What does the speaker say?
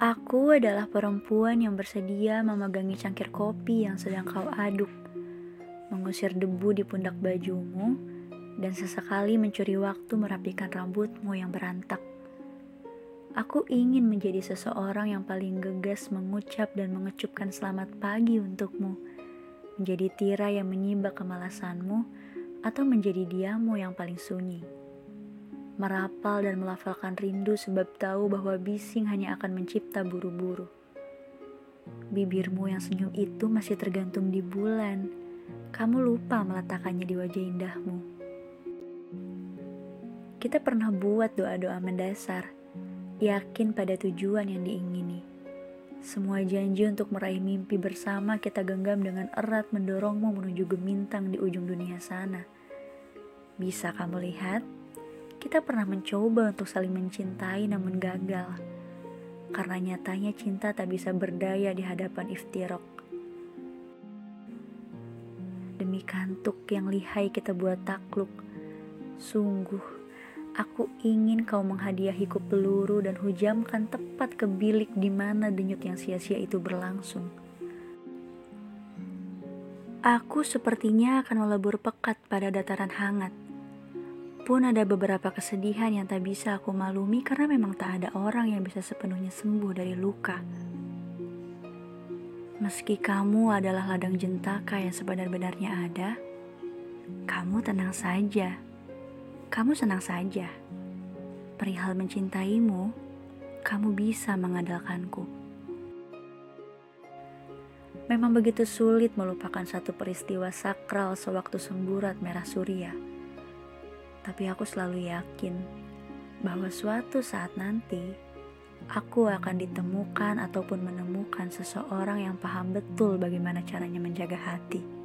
Aku adalah perempuan yang bersedia memegangi cangkir kopi yang sedang kau aduk, mengusir debu di pundak bajumu, dan sesekali mencuri waktu merapikan rambutmu yang berantak. Aku ingin menjadi seseorang yang paling gegas mengucap dan mengecupkan selamat pagi untukmu, menjadi tirai yang menyibak kemalasanmu, atau menjadi diamu yang paling sunyi merapal dan melafalkan rindu sebab tahu bahwa bising hanya akan mencipta buru-buru. Bibirmu yang senyum itu masih tergantung di bulan. Kamu lupa meletakkannya di wajah indahmu. Kita pernah buat doa-doa mendasar, yakin pada tujuan yang diingini. Semua janji untuk meraih mimpi bersama kita genggam dengan erat mendorongmu menuju gemintang di ujung dunia sana. Bisa kamu lihat? Kita pernah mencoba untuk saling mencintai namun gagal. Karena nyatanya cinta tak bisa berdaya di hadapan iftirok. Demi kantuk yang lihai kita buat takluk. Sungguh, aku ingin kau menghadiahiku peluru dan hujamkan tepat ke bilik di mana denyut yang sia-sia itu berlangsung. Aku sepertinya akan melebur pekat pada dataran hangat pun ada beberapa kesedihan yang tak bisa aku malumi karena memang tak ada orang yang bisa sepenuhnya sembuh dari luka. Meski kamu adalah ladang jentaka yang sebenar-benarnya ada, kamu tenang saja. Kamu senang saja. Perihal mencintaimu, kamu bisa mengandalkanku. Memang begitu sulit melupakan satu peristiwa sakral sewaktu semburat merah surya tapi aku selalu yakin bahwa suatu saat nanti aku akan ditemukan ataupun menemukan seseorang yang paham betul bagaimana caranya menjaga hati.